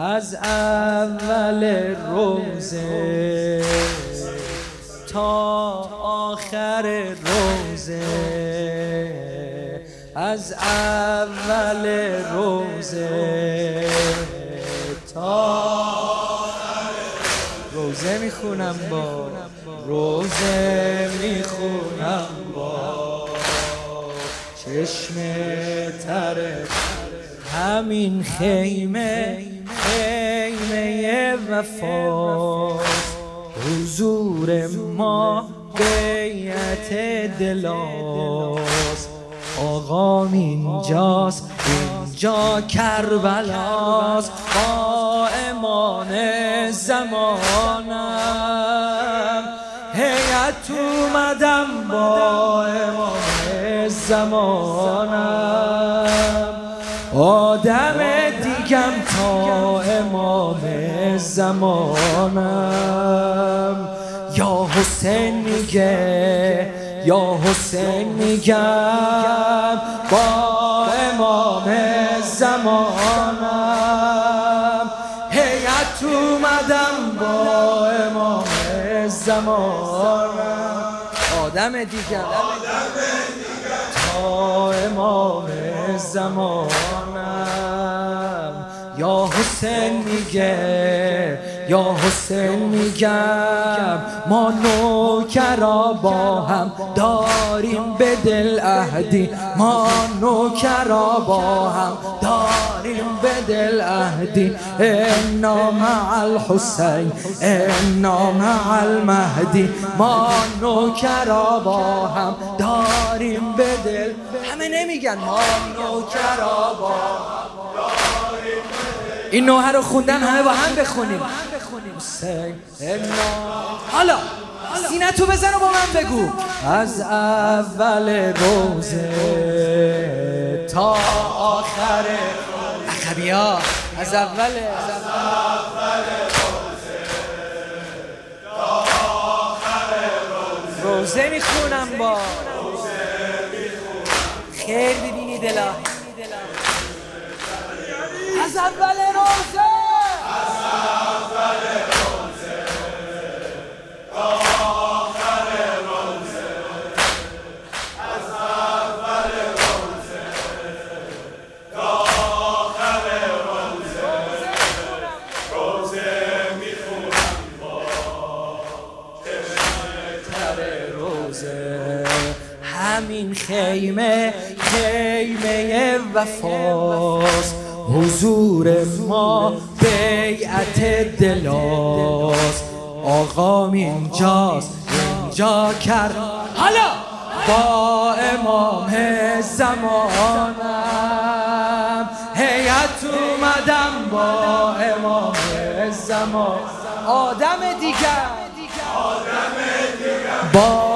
از اول روزه تا آخر روزه. از اول روزه تا روزه می‌خونم با روزه می‌خونم با چشم تره همین خیمه. وفا. حضور ما بیعت دلاست. آقا اینجاست اینجا کربلاست. با امان زمانم. هیت اومدم با امان زمانم. آدم دیگم زمانم. یا حسین میگه یا حسین میگم با امام زمانم. هیت اومدم با امام زمانم. آدم دیگم تا امام زمانم. یا حسین میگه یا حسین میگم ما نوکرا با هم داریم به دل اهدی ما نوکرا با هم داریم به دل اهدی انا مع الحسین انا مع المهدی. ما نوکرا با هم داریم به دل. همه نمیگن ما نوکرا با این نوحه رو خوندن همه با هم بخونیم. حالا سینه تو بزن و با من بگو. از اول روزه تا آخر عقبی ها از اول روزه می‌خونم با خیر ببینی دلا از اول روزه. از اول روزه تا آخر روزه از اول روزه تا آخر روزه روزه می‌خونم با تر روزه همین خیمه خیمه وفاست. حضور ما بیعت دلاست. آقا اینجاست اینجا کرد حالا با امام زمانم هیت اومدم با امام زمان. آدم دیگر. آدم دیگر. با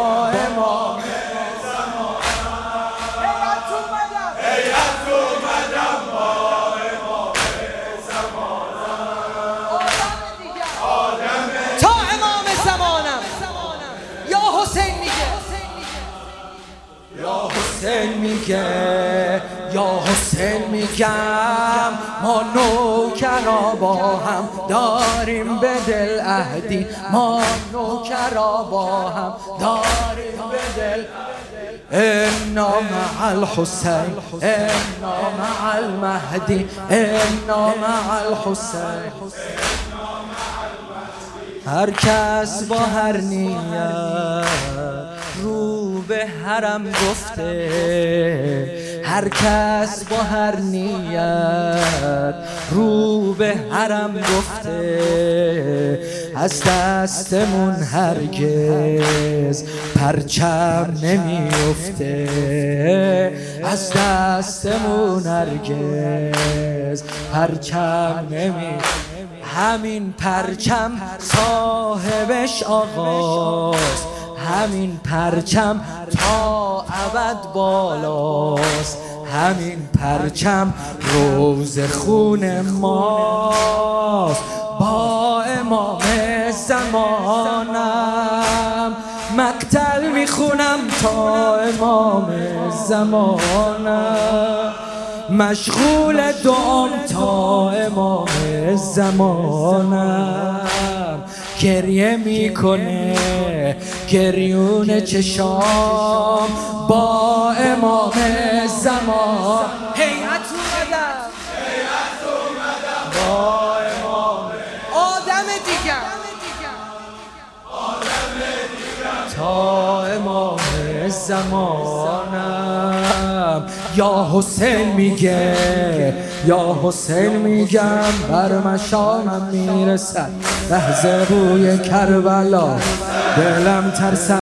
میگه یا حسین میگم ما نوکرا با هم داریم به دل اهدی ما نوکرا با هم داریم به دل انا مع الحسین انا مع المهدی انا مع الحسین. هر کس با هر نیت رو به حرم گفته هر کس با هر نیت رو به حرم گفته از دستمون هرگز پرچم نمیفته از دستمون هرگز پرچم نمی همین پرچم صاحبش آقاست. همین پرچم تا ابد بالاست. همین پرچم روز خون ماست. با امام زمانم مقتل می‌خونم تا امام زمانم. مشغول دعام تا امام زمانم. گریه می‌کنه. گریون چشام با امام زمان. هیئت اومدم. با امام آدم دیگر. تا امام زمانم یا حسین میگه یا حسین میگم بر مشامم می‌رسد لحظه بوی کربلا دلم ترسم.